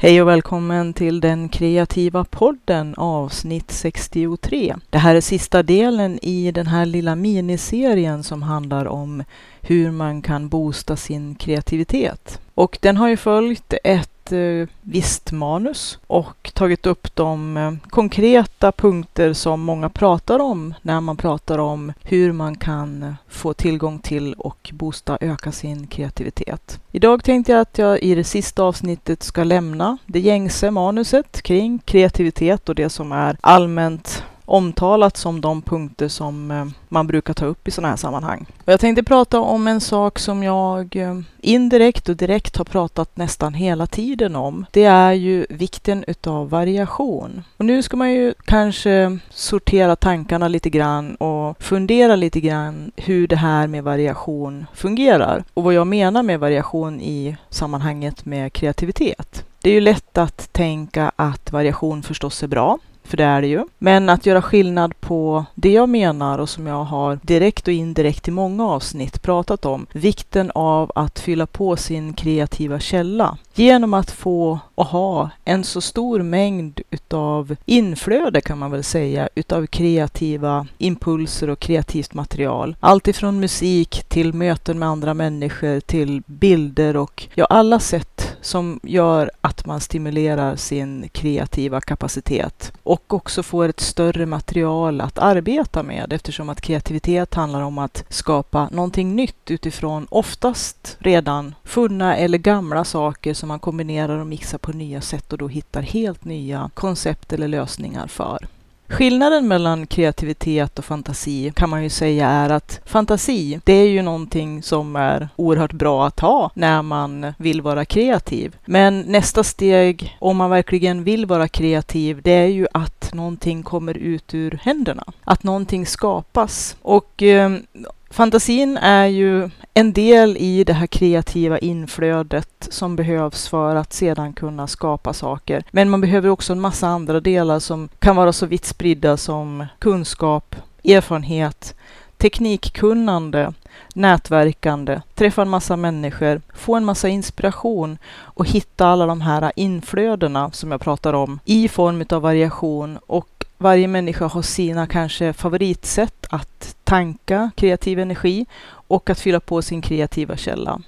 Hej och välkommen till den kreativa podden avsnitt 63. Det här är sista delen i den här lilla miniserien som handlar om hur man kan boosta sin kreativitet. Och den har ju följt ett eh, visst manus och tagit upp de eh, konkreta punkter som många pratar om när man pratar om hur man kan eh, få tillgång till och boosta, öka sin kreativitet. Idag tänkte jag att jag i det sista avsnittet ska lämna det gängse manuset kring kreativitet och det som är allmänt omtalat som de punkter som eh, man brukar ta upp i sådana här sammanhang. Och jag tänkte prata om en sak som jag eh, indirekt och direkt har pratat nästan hela tiden om. Det är ju vikten utav variation. Och nu ska man ju kanske sortera tankarna lite grann och fundera lite grann hur det här med variation fungerar och vad jag menar med variation i sammanhanget med kreativitet. Det är ju lätt att tänka att variation förstås är bra för det är det ju. Men att göra skillnad på det jag menar och som jag har direkt och indirekt i många avsnitt pratat om, vikten av att fylla på sin kreativa källa genom att få och ha en så stor mängd utav inflöde kan man väl säga, utav kreativa impulser och kreativt material. Allt ifrån musik till möten med andra människor till bilder och ja, alla sätt som gör att man stimulerar sin kreativa kapacitet och också får ett större material att arbeta med eftersom att kreativitet handlar om att skapa någonting nytt utifrån oftast redan funna eller gamla saker som man kombinerar och mixar på nya sätt och då hittar helt nya koncept eller lösningar för. Skillnaden mellan kreativitet och fantasi kan man ju säga är att fantasi, det är ju någonting som är oerhört bra att ha när man vill vara kreativ. Men nästa steg, om man verkligen vill vara kreativ, det är ju att någonting kommer ut ur händerna. Att någonting skapas. Och eh, Fantasin är ju en del i det här kreativa inflödet som behövs för att sedan kunna skapa saker. Men man behöver också en massa andra delar som kan vara så vitt spridda som kunskap, erfarenhet, teknikkunnande, nätverkande, träffa en massa människor, få en massa inspiration och hitta alla de här inflödena som jag pratar om i form av variation och varje människa har sina kanske favoritsätt att tanka kreativ energi och att fylla på sin kreativa källa.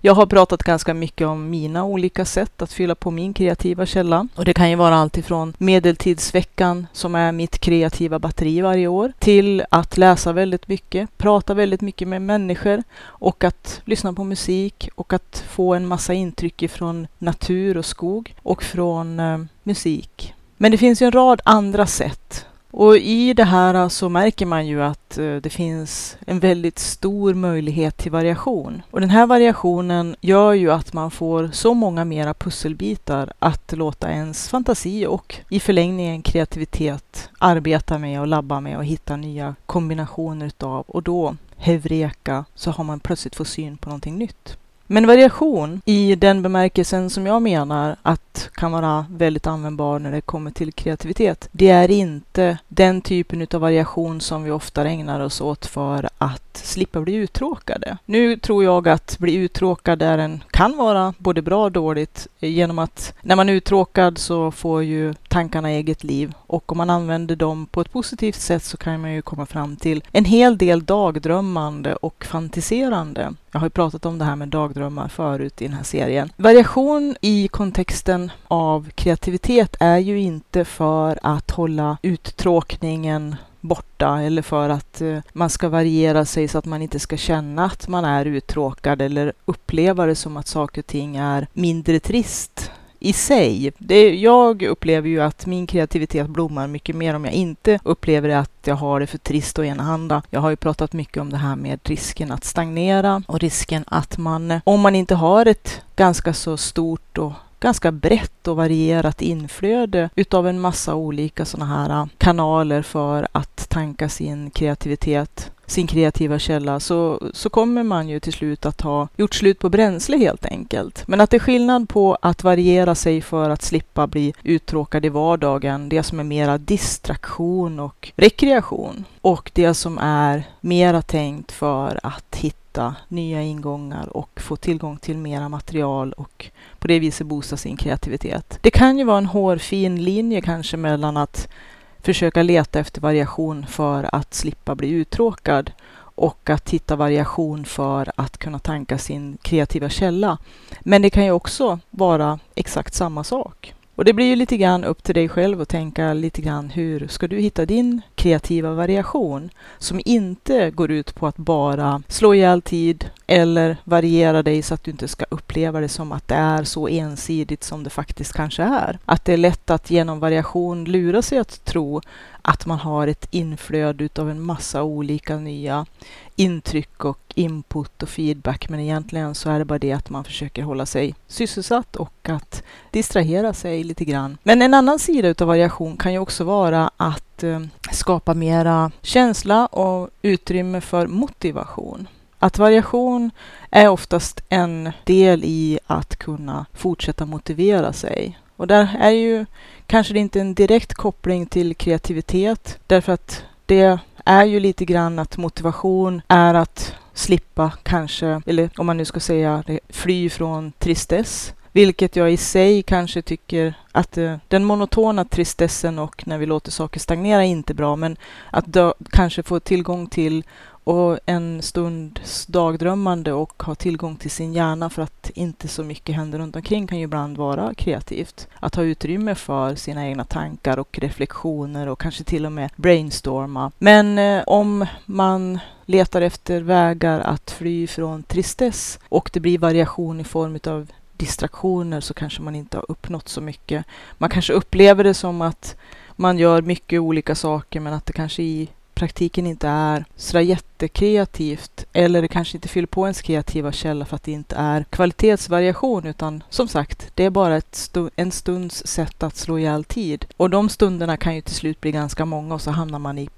Jag har pratat ganska mycket om mina olika sätt att fylla på min kreativa källa. Och det kan ju vara allt ifrån medeltidsveckan, som är mitt kreativa batteri varje år, till att läsa väldigt mycket, prata väldigt mycket med människor och att lyssna på musik och att få en massa intryck ifrån natur och skog och från eh, musik. Men det finns ju en rad andra sätt. Och i det här äh, så märker man ju att äh, det finns en väldigt stor möjlighet till variation. Och den här variationen gör ju att man får så många mera pusselbitar att låta ens fantasi och i förlängningen kreativitet arbeta med och labba med och hitta nya kombinationer utav. Och då, hevreka, så har man plötsligt fått syn på någonting nytt. Men variation i den bemärkelsen som jag menar att kan vara väldigt användbar när det kommer till kreativitet. Det är inte den typen av variation som vi ofta ägnar oss åt för att slippa bli uttråkade. Nu tror jag att bli uttråkad är en, kan vara både bra och dåligt genom att när man är uttråkad så får ju tankarna eget liv och om man använder dem på ett positivt sätt så kan man ju komma fram till en hel del dagdrömmande och fantiserande. Jag har ju pratat om det här med dagdrömmar förut i den här serien. Variation i kontexten av kreativitet är ju inte för att hålla uttråkningen borta eller för att eh, man ska variera sig så att man inte ska känna att man är uttråkad eller uppleva det som att saker och ting är mindre trist i sig. Det, jag upplever ju att min kreativitet blommar mycket mer om jag inte upplever att jag har det för trist och enahanda. Jag har ju pratat mycket om det här med risken att stagnera och risken att man, om man inte har ett ganska så stort och ganska brett och varierat inflöde utav en massa olika sådana här kanaler för att tanka sin kreativitet sin kreativa källa så, så kommer man ju till slut att ha gjort slut på bränsle helt enkelt. Men att det är skillnad på att variera sig för att slippa bli uttråkad i vardagen, det som är mera distraktion och rekreation och det som är mera tänkt för att hitta hitta nya ingångar och få tillgång till mera material och på det viset boosta sin kreativitet. Det kan ju vara en hårfin linje kanske mellan att försöka leta efter variation för att slippa bli uttråkad och att hitta variation för att kunna tanka sin kreativa källa. Men det kan ju också vara exakt samma sak. Och det blir ju lite grann upp till dig själv att tänka lite grann hur ska du hitta din kreativa variation som inte går ut på att bara slå ihjäl tid eller variera dig så att du inte ska uppleva det som att det är så ensidigt som det faktiskt kanske är. Att det är lätt att genom variation lura sig att tro att man har ett inflöde av en massa olika nya intryck och input och feedback. Men egentligen så är det bara det att man försöker hålla sig sysselsatt och att distrahera sig lite grann. Men en annan sida utav variation kan ju också vara att eh, skapa mera känsla och utrymme för motivation. Att variation är oftast en del i att kunna fortsätta motivera sig. Och där är ju kanske det inte en direkt koppling till kreativitet därför att det är ju lite grann att motivation är att slippa kanske, eller om man nu ska säga det, fly från tristess. Vilket jag i sig kanske tycker att eh, den monotona tristessen och när vi låter saker stagnera är inte bra, men att dö, kanske få tillgång till och en stunds dagdrömmande och ha tillgång till sin hjärna för att inte så mycket händer runt omkring kan ju ibland vara kreativt. Att ha utrymme för sina egna tankar och reflektioner och kanske till och med brainstorma. Men eh, om man letar efter vägar att fly från tristess och det blir variation i form av distraktioner så kanske man inte har uppnått så mycket. Man kanske upplever det som att man gör mycket olika saker men att det kanske i praktiken inte är sådär jättekreativt eller det kanske inte fyller på ens kreativa källa för att det inte är kvalitetsvariation utan som sagt, det är bara ett stu en stunds sätt att slå ihjäl tid. Och de stunderna kan ju till slut bli ganska många och så hamnar man i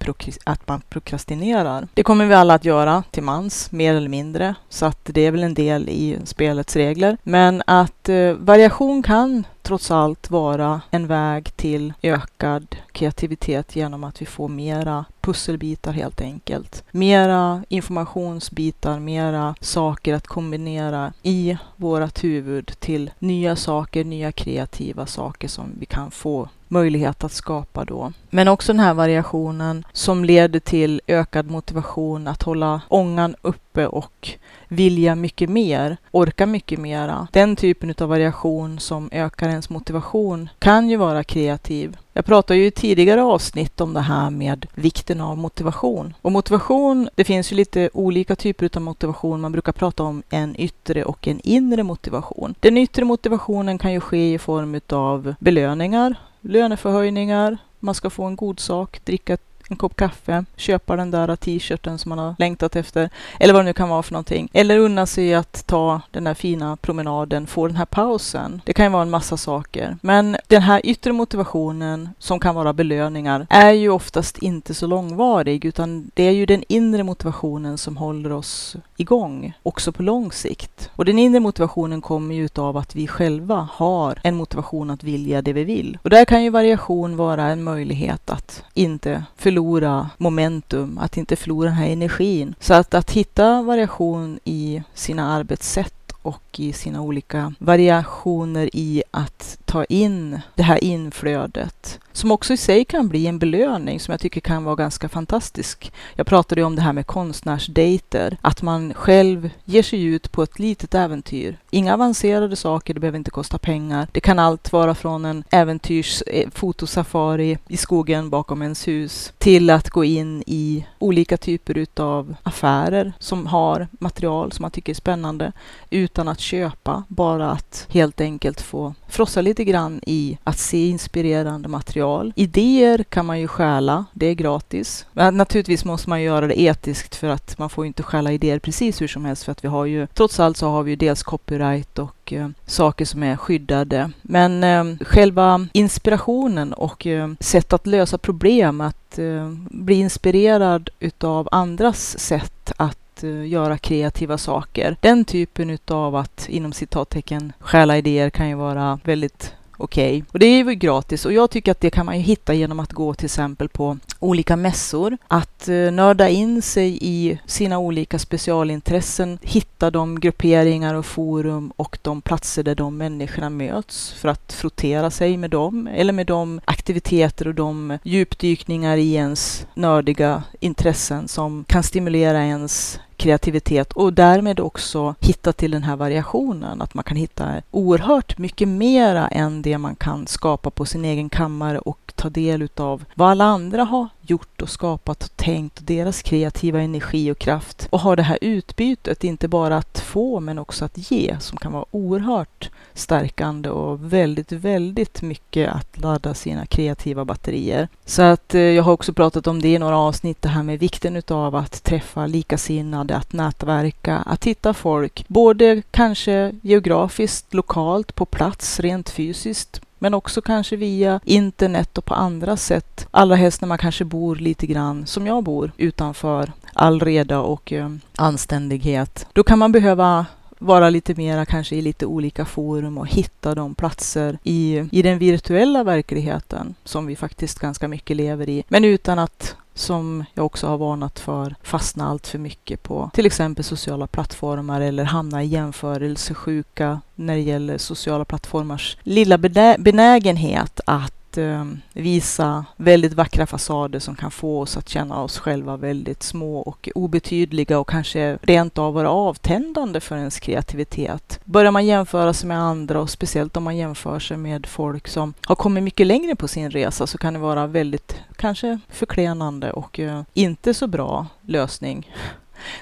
att man prokrastinerar. Det kommer vi alla att göra till mans, mer eller mindre, så att det är väl en del i spelets regler. Men att eh, variation kan trots allt vara en väg till ökad kreativitet genom att vi får mera pusselbitar helt enkelt. Mera informationsbitar, mera saker att kombinera i vårat huvud till nya saker, nya kreativa saker som vi kan få möjlighet att skapa då. Men också den här variationen som leder till ökad motivation att hålla ångan uppe och vilja mycket mer, orka mycket mera. Den typen av variation som ökar ens motivation kan ju vara kreativ. Jag pratade ju i tidigare avsnitt om det här med vikten av motivation. Och motivation, det finns ju lite olika typer av motivation. Man brukar prata om en yttre och en inre motivation. Den yttre motivationen kan ju ske i form av belöningar, löneförhöjningar, man ska få en god sak, dricka en kopp kaffe, köpa den där t-shirten som man har längtat efter, eller vad det nu kan vara för någonting. Eller unna sig att ta den där fina promenaden, få den här pausen. Det kan ju vara en massa saker. Men den här yttre motivationen, som kan vara belöningar, är ju oftast inte så långvarig, utan det är ju den inre motivationen som håller oss igång, också på lång sikt. Och den inre motivationen kommer ju utav att vi själva har en motivation att vilja det vi vill. Och där kan ju variation vara en möjlighet att inte förlora förlora momentum, att inte förlora den här energin. Så att, att hitta variation i sina arbetssätt och i sina olika variationer i att ta in det här inflödet som också i sig kan bli en belöning som jag tycker kan vara ganska fantastisk. Jag pratade ju om det här med konstnärsdejter, att man själv ger sig ut på ett litet äventyr. Inga avancerade saker, det behöver inte kosta pengar. Det kan allt vara från en äventyrs eh, fotosafari i skogen bakom ens hus till att gå in i olika typer utav affärer som har material som man tycker är spännande utan att köpa, bara att helt enkelt få frossa lite grann i att se inspirerande material. Idéer kan man ju stjäla, det är gratis. Men naturligtvis måste man göra det etiskt för att man får inte stjäla idéer precis hur som helst för att vi har ju, trots allt så har vi ju dels copyright och eh, saker som är skyddade. Men eh, själva inspirationen och eh, sätt att lösa problem, att eh, bli inspirerad utav andras sätt att Eh, göra kreativa saker. Den typen utav att inom citattecken stjäla idéer kan ju vara väldigt okej. Okay. Och det är ju gratis och jag tycker att det kan man ju hitta genom att gå till exempel på olika mässor, att eh, nörda in sig i sina olika specialintressen, hitta de grupperingar och forum och de platser där de människorna möts för att frottera sig med dem eller med de aktiviteter och de djupdykningar i ens nördiga intressen som kan stimulera ens kreativitet och därmed också hitta till den här variationen. Att man kan hitta oerhört mycket mera än det man kan skapa på sin egen kammare och ta del utav vad alla andra har gjort och skapat och tänkt och deras kreativa energi och kraft och har det här utbytet, inte bara att få men också att ge som kan vara oerhört stärkande och väldigt, väldigt mycket att ladda sina kreativa batterier. Så att eh, jag har också pratat om det i några avsnitt, det här med vikten utav att träffa likasinnade, att nätverka, att hitta folk, både kanske geografiskt, lokalt, på plats, rent fysiskt, men också kanske via internet och på andra sätt. Allra helst när man kanske bor lite grann som jag bor utanför all reda och eh, anständighet. Då kan man behöva vara lite mera kanske i lite olika forum och hitta de platser i, i den virtuella verkligheten som vi faktiskt ganska mycket lever i. Men utan att som jag också har varnat för fastna allt för mycket på till exempel sociala plattformar eller hamna i jämförelsesjuka när det gäller sociala plattformars lilla benägenhet att eh, visa väldigt vackra fasader som kan få oss att känna oss själva väldigt små och obetydliga och kanske rent av vara avtändande för ens kreativitet. Börjar man jämföra sig med andra och speciellt om man jämför sig med folk som har kommit mycket längre på sin resa så kan det vara väldigt kanske förklenande och eh, inte så bra lösning.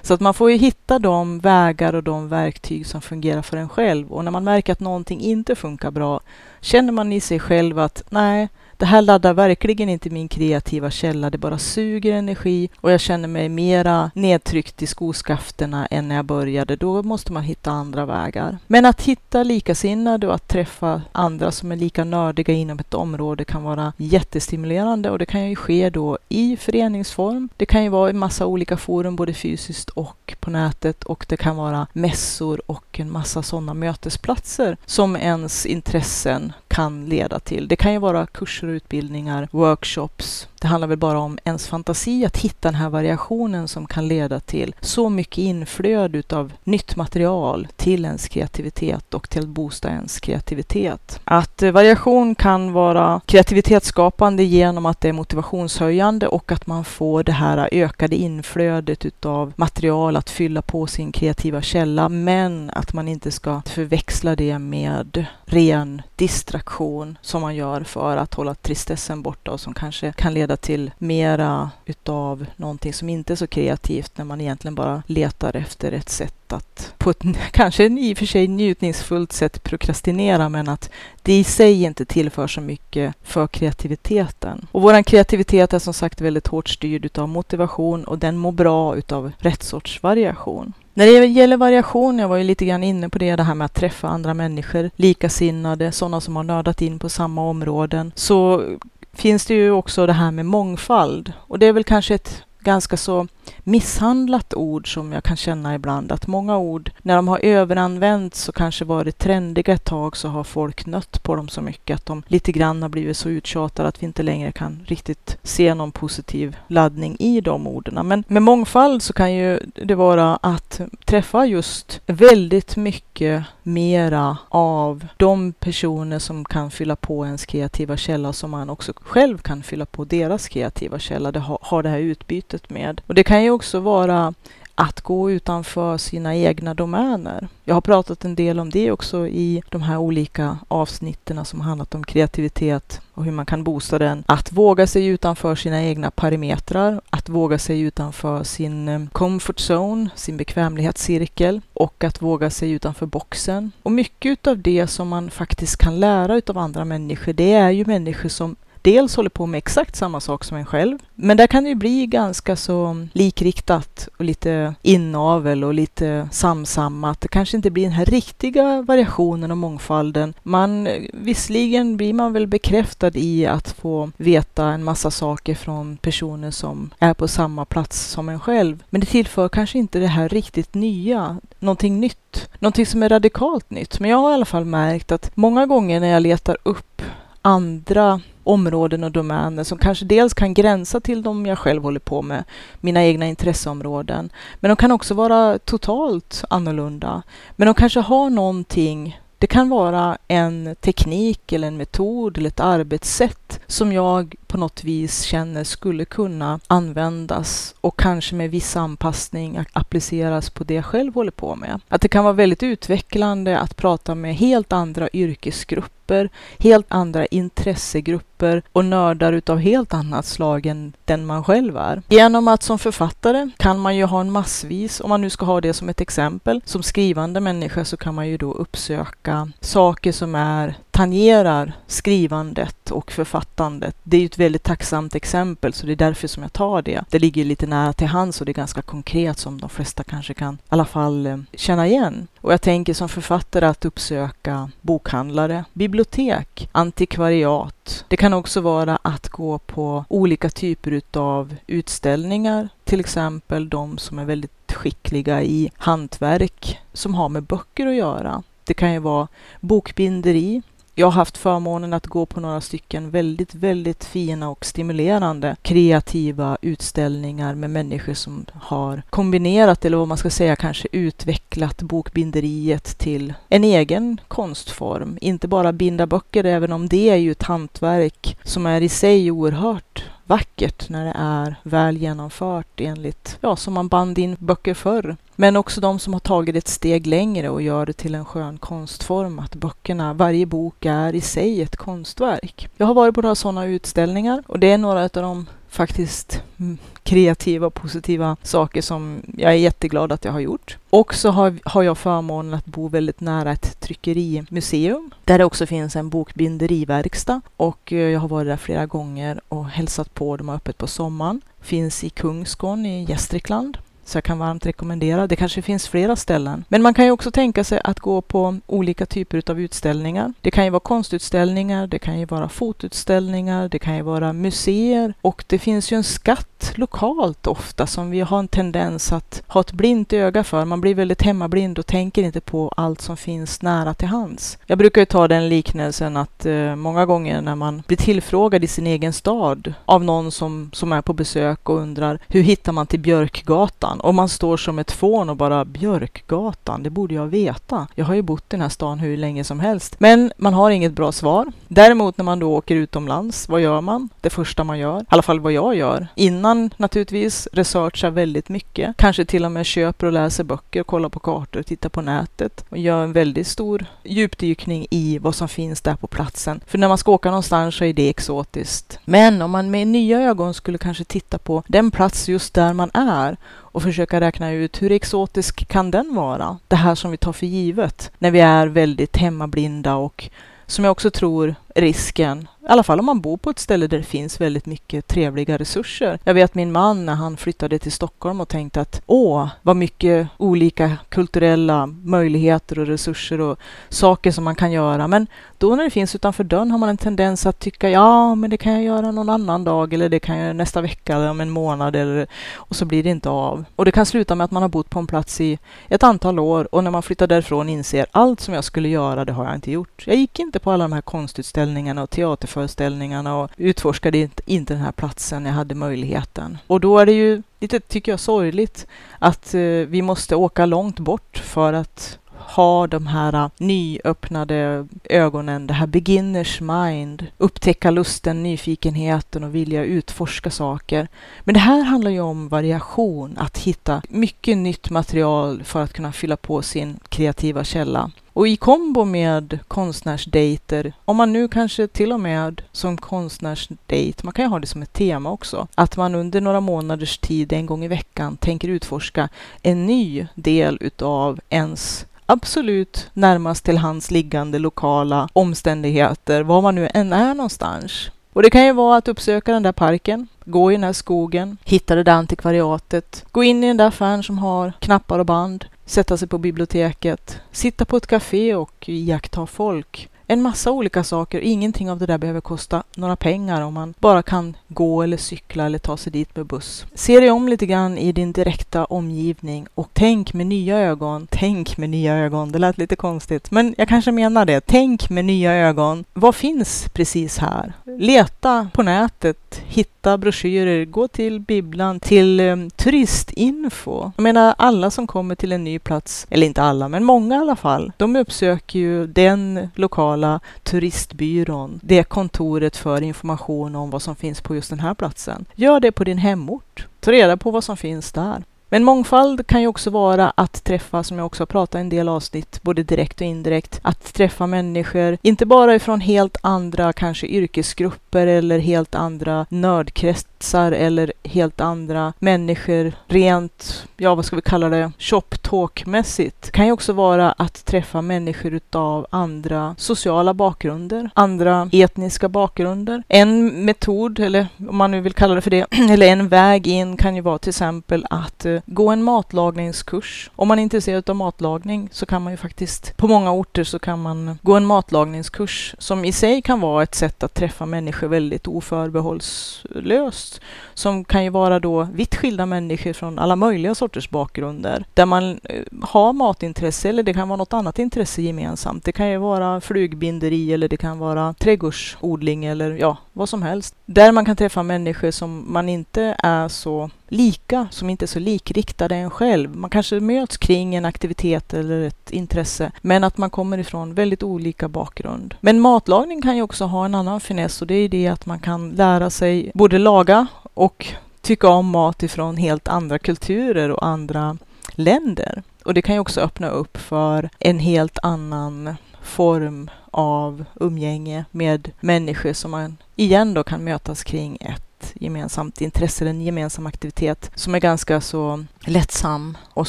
Så att man får ju hitta de vägar och de verktyg som fungerar för en själv. Och när man märker att någonting inte funkar bra, känner man i sig själv att nej, det här laddar verkligen inte min kreativa källa, det bara suger energi och jag känner mig mera nedtryckt i skoskafterna än när jag började. Då måste man hitta andra vägar. Men att hitta likasinnade och att träffa andra som är lika nördiga inom ett område kan vara jättestimulerande och det kan ju ske då i föreningsform. Det kan ju vara i massa olika forum, både fysiskt och på nätet och det kan vara mässor och en massa sådana mötesplatser som ens intressen kan leda till. Det kan ju vara kurser och utbildningar, workshops. Det handlar väl bara om ens fantasi att hitta den här variationen som kan leda till så mycket inflöde utav nytt material till ens kreativitet och till att boosta ens kreativitet. Att eh, variation kan vara kreativitetsskapande genom att det är motivationshöjande och att man får det här ökade inflödet utav material att fylla på sin kreativa källa, men att man inte ska förväxla det med ren distraktion som man gör för att hålla tristessen borta och som kanske kan leda till mera utav någonting som inte är så kreativt när man egentligen bara letar efter ett sätt att på ett kanske i och för sig njutningsfullt sätt prokrastinera men att det i sig inte tillför så mycket för kreativiteten. Och våran kreativitet är som sagt väldigt hårt styrd utav motivation och den mår bra utav rätt sorts variation. När det gäller variation, jag var ju lite grann inne på det, det här med att träffa andra människor, likasinnade, sådana som har nördat in på samma områden, så finns det ju också det här med mångfald. Och det är väl kanske ett ganska så misshandlat ord som jag kan känna ibland. Att många ord, när de har överanvänts och kanske varit trendiga ett tag så har folk nött på dem så mycket att de lite grann har blivit så uttjatade att vi inte längre kan riktigt se någon positiv laddning i de orden. Men med mångfald så kan ju det vara att träffa just väldigt mycket mera av de personer som kan fylla på ens kreativa källa som man också själv kan fylla på deras kreativa källa. Det har, har det här utbytet med. Och det kan kan ju också vara att gå utanför sina egna domäner. Jag har pratat en del om det också i de här olika avsnitten som handlat om kreativitet och hur man kan boosta den. Att våga sig utanför sina egna parametrar, att våga sig utanför sin eh, comfort zone, sin bekvämlighetscirkel och att våga sig utanför boxen. Och mycket av det som man faktiskt kan lära av andra människor, det är ju människor som dels håller på med exakt samma sak som en själv. Men där kan det ju bli ganska så likriktat och lite inavel och lite samsammat. Det kanske inte blir den här riktiga variationen och mångfalden. Man, visserligen blir man väl bekräftad i att få veta en massa saker från personer som är på samma plats som en själv. Men det tillför kanske inte det här riktigt nya, någonting nytt, någonting som är radikalt nytt. Men jag har i alla fall märkt att många gånger när jag letar upp andra områden och domäner som kanske dels kan gränsa till de jag själv håller på med, mina egna intresseområden. Men de kan också vara totalt annorlunda. Men de kanske har någonting det kan vara en teknik eller en metod eller ett arbetssätt som jag på något vis känner skulle kunna användas och kanske med viss anpassning appliceras på det jag själv håller på med. Att det kan vara väldigt utvecklande att prata med helt andra yrkesgrupper, helt andra intressegrupper och nördar utav helt annat slag än den man själv är. Genom att som författare kan man ju ha en massvis, om man nu ska ha det som ett exempel, som skrivande människa så kan man ju då uppsöka saker som är tangerar skrivandet och författandet. Det är ju ett väldigt tacksamt exempel, så det är därför som jag tar det. Det ligger lite nära till hands och det är ganska konkret som de flesta kanske kan i alla fall eh, känna igen. Och jag tänker som författare att uppsöka bokhandlare, bibliotek, antikvariat. Det kan också vara att gå på olika typer utav utställningar, till exempel de som är väldigt skickliga i hantverk som har med böcker att göra. Det kan ju vara bokbinderi, jag har haft förmånen att gå på några stycken väldigt, väldigt fina och stimulerande kreativa utställningar med människor som har kombinerat, eller vad man ska säga, kanske utvecklat bokbinderiet till en egen konstform. Inte bara binda böcker, även om det är ju ett hantverk som är i sig oerhört vackert när det är väl genomfört enligt, ja, som man band in böcker förr. Men också de som har tagit ett steg längre och gör det till en skön konstform, att böckerna, varje bok är i sig ett konstverk. Jag har varit på några sådana utställningar och det är några av de faktiskt mm, kreativa och positiva saker som jag är jätteglad att jag har gjort. Och så har, har jag förmånen att bo väldigt nära ett tryckerimuseum där det också finns en bokbinderiverkstad och eh, jag har varit där flera gånger och hälsat på. De har öppet på sommaren. Finns i Kungsgården i Gästrikland. Så jag kan varmt rekommendera. Det kanske finns flera ställen. Men man kan ju också tänka sig att gå på olika typer av utställningar. Det kan ju vara konstutställningar, det kan ju vara fotutställningar, det kan ju vara museer och det finns ju en skatt lokalt ofta som vi har en tendens att ha ett blint öga för. Man blir väldigt hemmablind och tänker inte på allt som finns nära till hands. Jag brukar ju ta den liknelsen att eh, många gånger när man blir tillfrågad i sin egen stad av någon som, som är på besök och undrar hur hittar man till Björkgatan? Och man står som ett fån och bara Björkgatan, det borde jag veta. Jag har ju bott i den här stan hur länge som helst. Men man har inget bra svar. Däremot när man då åker utomlands, vad gör man? Det första man gör, i alla fall vad jag gör, innan naturligtvis researchar väldigt mycket. Kanske till och med köper och läser böcker, kollar på kartor, tittar på nätet och gör en väldigt stor djupdykning i vad som finns där på platsen. För när man ska åka någonstans så är det exotiskt. Men om man med nya ögon skulle kanske titta på den plats just där man är och försöka räkna ut hur exotisk kan den vara? Det här som vi tar för givet när vi är väldigt hemmablinda och som jag också tror risken i alla fall om man bor på ett ställe där det finns väldigt mycket trevliga resurser. Jag vet min man när han flyttade till Stockholm och tänkte att åh, vad mycket olika kulturella möjligheter och resurser och saker som man kan göra. Men då när det finns utanför dörren har man en tendens att tycka ja, men det kan jag göra någon annan dag eller det kan jag göra nästa vecka eller om en månad eller och så blir det inte av. Och det kan sluta med att man har bott på en plats i ett antal år och när man flyttar därifrån inser allt som jag skulle göra, det har jag inte gjort. Jag gick inte på alla de här konstutställningarna och teaterföreställningarna och utforskade inte den här platsen jag hade möjligheten. Och då är det ju lite, tycker jag, sorgligt att eh, vi måste åka långt bort för att ha de här äh, nyöppnade ögonen, det här beginners mind, upptäcka lusten, nyfikenheten och vilja utforska saker. Men det här handlar ju om variation, att hitta mycket nytt material för att kunna fylla på sin kreativa källa. Och i kombo med konstnärsdejter, om man nu kanske till och med som konstnärsdejt, man kan ju ha det som ett tema också, att man under några månaders tid, en gång i veckan, tänker utforska en ny del utav ens absolut närmast till hands liggande lokala omständigheter, var man nu än är någonstans. Och det kan ju vara att uppsöka den där parken, gå i den där skogen, hitta det där antikvariatet, gå in i den där affären som har knappar och band, sätta sig på biblioteket, sitta på ett café och iaktta folk en massa olika saker. Ingenting av det där behöver kosta några pengar om man bara kan gå eller cykla eller ta sig dit med buss. Se dig om lite grann i din direkta omgivning och tänk med nya ögon. Tänk med nya ögon. Det lät lite konstigt, men jag kanske menar det. Tänk med nya ögon. Vad finns precis här? Leta på nätet, hitta broschyrer, gå till bibblan, till um, turistinfo. Jag menar alla som kommer till en ny plats, eller inte alla, men många i alla fall, de uppsöker ju den lokala turistbyrån, det kontoret för information om vad som finns på just den här platsen. Gör det på din hemort. Ta reda på vad som finns där. Men mångfald kan ju också vara att träffa, som jag också har pratat en del avsnitt, både direkt och indirekt, att träffa människor, inte bara ifrån helt andra kanske yrkesgrupper eller helt andra nördkretsar eller helt andra människor rent, ja vad ska vi kalla det, shop talk-mässigt. kan ju också vara att träffa människor utav andra sociala bakgrunder, andra etniska bakgrunder. En metod, eller om man nu vill kalla det för det, eller en väg in kan ju vara till exempel att eh, gå en matlagningskurs. Om man är intresserad av matlagning så kan man ju faktiskt, på många orter så kan man gå en matlagningskurs som i sig kan vara ett sätt att träffa människor väldigt oförbehållslöst. Som kan ju vara då vitt skilda människor från alla möjliga sorters bakgrunder. Där man eh, har matintresse eller det kan vara något annat intresse gemensamt. Det kan ju vara flugbinderi eller det kan vara trädgårdsodling eller ja, vad som helst. Där man kan träffa människor som man inte är så lika, som inte är så likriktade en själv. Man kanske möts kring en aktivitet eller ett intresse, men att man kommer ifrån väldigt olika bakgrund. Men matlagning kan ju också ha en annan finess och det är det att man kan lära sig både laga och tycka om mat ifrån helt andra kulturer och andra länder. Och det kan ju också öppna upp för en helt annan form av umgänge med människor som man igen då kan mötas kring ett gemensamt intresse, en gemensam aktivitet som är ganska så lättsam och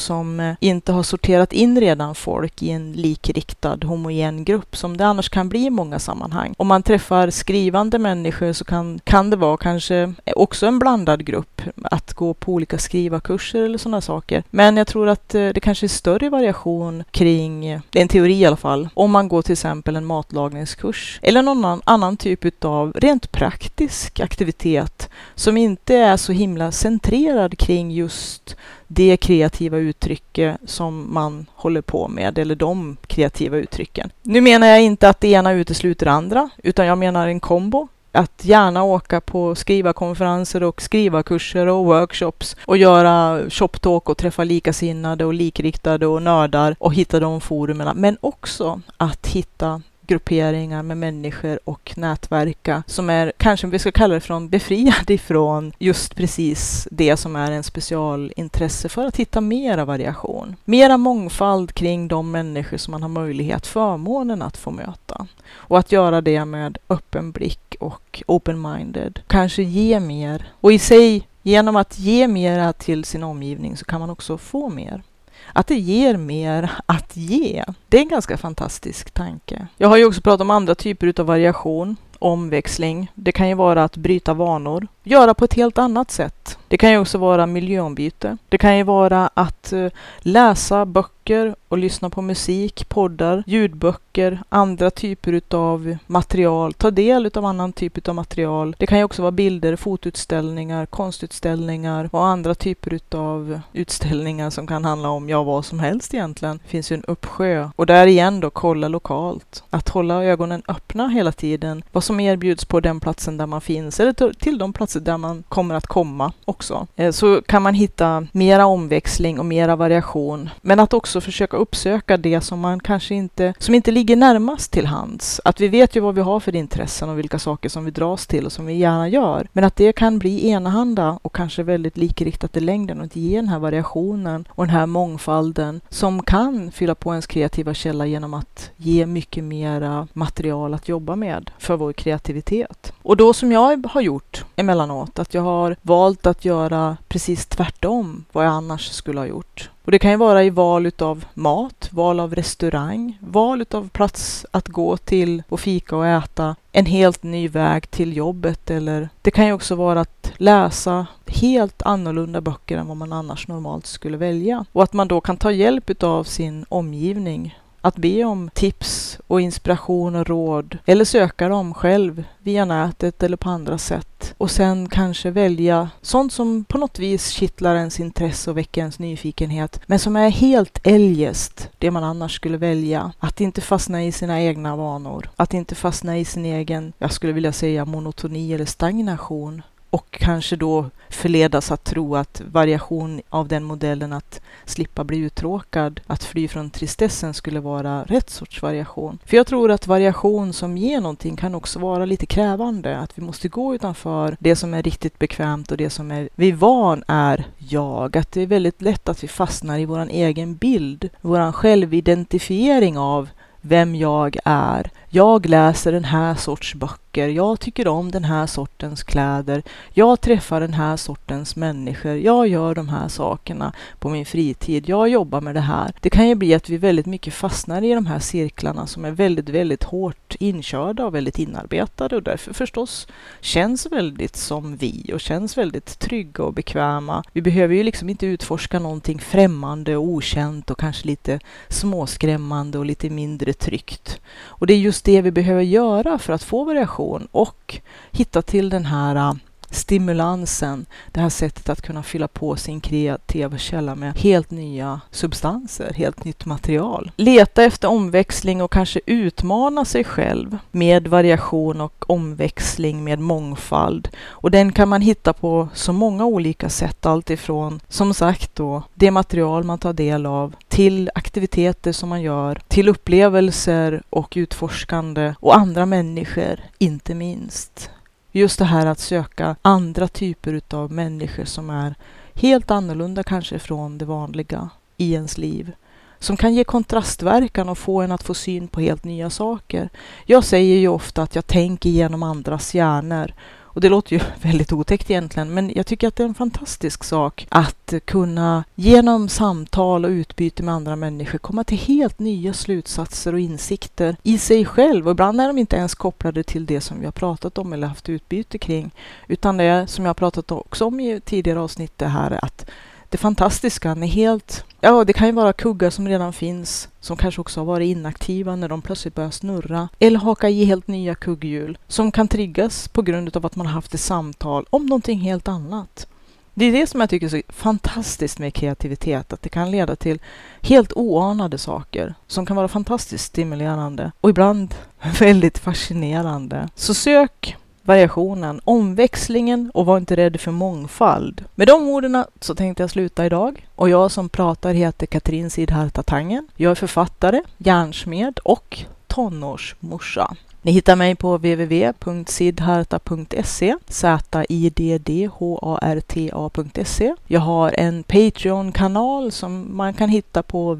som eh, inte har sorterat in redan folk i en likriktad homogen grupp som det annars kan bli i många sammanhang. Om man träffar skrivande människor så kan, kan det vara kanske också en blandad grupp att gå på olika skrivarkurser eller sådana saker. Men jag tror att eh, det kanske är större variation kring, det är en teori i alla fall, om man går till exempel en matlagningskurs eller någon annan typ av rent praktisk aktivitet som inte är så himla centrerad kring just det kreativa uttrycket som man håller på med, eller de kreativa uttrycken. Nu menar jag inte att det ena utesluter det andra, utan jag menar en kombo. Att gärna åka på skrivarkonferenser och skrivarkurser och workshops och göra shoptalk och träffa likasinnade och likriktade och nördar och hitta de forumen. Men också att hitta grupperingar med människor och nätverka som är, kanske vi ska kalla det från befriade ifrån just precis det som är en specialintresse för att hitta mera variation. Mera mångfald kring de människor som man har möjlighet, förmånen att få möta. Och att göra det med öppen blick och open-minded. Kanske ge mer. Och i sig, genom att ge mera till sin omgivning så kan man också få mer att det ger mer att ge. Det är en ganska fantastisk tanke. Jag har ju också pratat om andra typer av variation, omväxling. Det kan ju vara att bryta vanor, göra på ett helt annat sätt. Det kan ju också vara miljöombyte. Det kan ju vara att eh, läsa böcker och lyssna på musik, poddar, ljudböcker, andra typer utav material, ta del utav annan typ av material. Det kan ju också vara bilder, fotoutställningar, konstutställningar och andra typer utav utställningar som kan handla om, ja, vad som helst egentligen. Det finns ju en uppsjö. Och där igen då, kolla lokalt. Att hålla ögonen öppna hela tiden. Vad som erbjuds på den platsen där man finns, eller till de platser där man kommer att komma också. Eh, så kan man hitta mera omväxling och mera variation. Men att också försöka uppsöka det som man kanske inte, som inte ligger närmast till hands. Att vi vet ju vad vi har för intressen och vilka saker som vi dras till och som vi gärna gör. Men att det kan bli enahanda och kanske väldigt likriktat i längden och inte ge den här variationen och den här mångfalden som kan fylla på ens kreativa källa genom att ge mycket mera material att jobba med för vår kreativitet. Och då som jag har gjort emellan emellanåt. Att jag har valt att göra precis tvärtom vad jag annars skulle ha gjort. Och det kan ju vara i val utav mat, val av restaurang, val utav plats att gå till och fika och äta, en helt ny väg till jobbet eller det kan ju också vara att läsa helt annorlunda böcker än vad man annars normalt skulle välja. Och att man då kan ta hjälp utav sin omgivning att be om tips och inspiration och råd eller söka dem själv via nätet eller på andra sätt. Och sen kanske välja sånt som på något vis kittlar ens intresse och väcker ens nyfikenhet men som är helt eljest det man annars skulle välja. Att inte fastna i sina egna vanor. Att inte fastna i sin egen, jag skulle vilja säga monotoni eller stagnation och kanske då förledas att tro att variation av den modellen att slippa bli uttråkad, att fly från tristessen skulle vara rätt sorts variation. För jag tror att variation som ger någonting kan också vara lite krävande, att vi måste gå utanför det som är riktigt bekvämt och det som är vi van är jag. Att det är väldigt lätt att vi fastnar i vår egen bild, vår självidentifiering av vem jag är. Jag läser den här sorts böcker. Jag tycker om den här sortens kläder. Jag träffar den här sortens människor. Jag gör de här sakerna på min fritid. Jag jobbar med det här. Det kan ju bli att vi väldigt mycket fastnar i de här cirklarna som är väldigt, väldigt hårt inkörda och väldigt inarbetade och därför förstås känns väldigt som vi och känns väldigt trygga och bekväma. Vi behöver ju liksom inte utforska någonting främmande och okänt och kanske lite småskrämmande och lite mindre tryggt. Och det är just det vi behöver göra för att få variation och hitta till den här äh, stimulansen, det här sättet att kunna fylla på sin kreativa källa med helt nya substanser, helt nytt material. Leta efter omväxling och kanske utmana sig själv med variation och omväxling med mångfald. Och den kan man hitta på så många olika sätt, alltifrån som sagt då det material man tar del av till aktiviteter som man gör, till upplevelser och utforskande och andra människor, inte minst. Just det här att söka andra typer utav människor som är helt annorlunda kanske från det vanliga i ens liv. Som kan ge kontrastverkan och få en att få syn på helt nya saker. Jag säger ju ofta att jag tänker genom andras hjärnor och det låter ju väldigt otäckt egentligen, men jag tycker att det är en fantastisk sak att kunna genom samtal och utbyte med andra människor komma till helt nya slutsatser och insikter i sig själv. Och ibland är de inte ens kopplade till det som vi har pratat om eller haft utbyte kring, utan det är som jag har pratat också om i tidigare avsnitt det här att det fantastiska är helt, ja det kan ju vara kuggar som redan finns, som kanske också har varit inaktiva när de plötsligt börjar snurra, eller haka i helt nya kugghjul som kan triggas på grund av att man har haft ett samtal om någonting helt annat. Det är det som jag tycker är så fantastiskt med kreativitet, att det kan leda till helt oanade saker som kan vara fantastiskt stimulerande och ibland väldigt fascinerande. Så sök variationen, omväxlingen och var inte rädd för mångfald. Med de orden så tänkte jag sluta idag. Och jag som pratar heter Katrin Sidharta Tangen. Jag är författare, järnsmed och tonårsmorsa. Ni hittar mig på www.sidharta.se Z-I-D-D-H-A-R-T-A.se Jag har en Patreon-kanal som man kan hitta på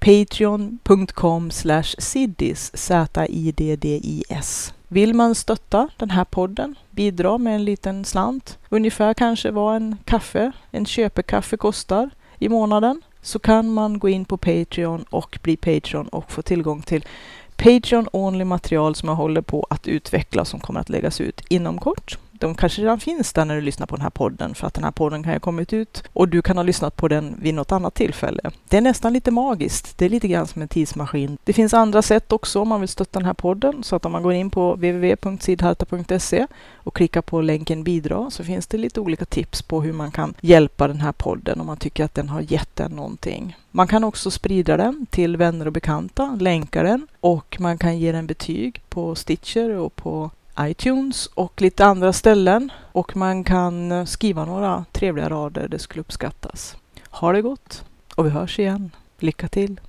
patreon.com siddis Z-I-D-D-I-S vill man stötta den här podden, bidra med en liten slant, ungefär kanske vad en kaffe, en köpekaffe kostar i månaden, så kan man gå in på Patreon och bli Patreon och få tillgång till Patreon only material som jag håller på att utveckla som kommer att läggas ut inom kort de kanske redan finns där när du lyssnar på den här podden, för att den här podden kan ha kommit ut och du kan ha lyssnat på den vid något annat tillfälle. Det är nästan lite magiskt. Det är lite grann som en tidsmaskin. Det finns andra sätt också om man vill stötta den här podden, så att om man går in på www.sidharta.se och klickar på länken bidra så finns det lite olika tips på hur man kan hjälpa den här podden om man tycker att den har gett en någonting. Man kan också sprida den till vänner och bekanta, länka den och man kan ge den betyg på Stitcher och på iTunes och lite andra ställen. Och man kan eh, skriva några trevliga rader, det skulle uppskattas. Ha det gott och vi hörs igen. Lycka till!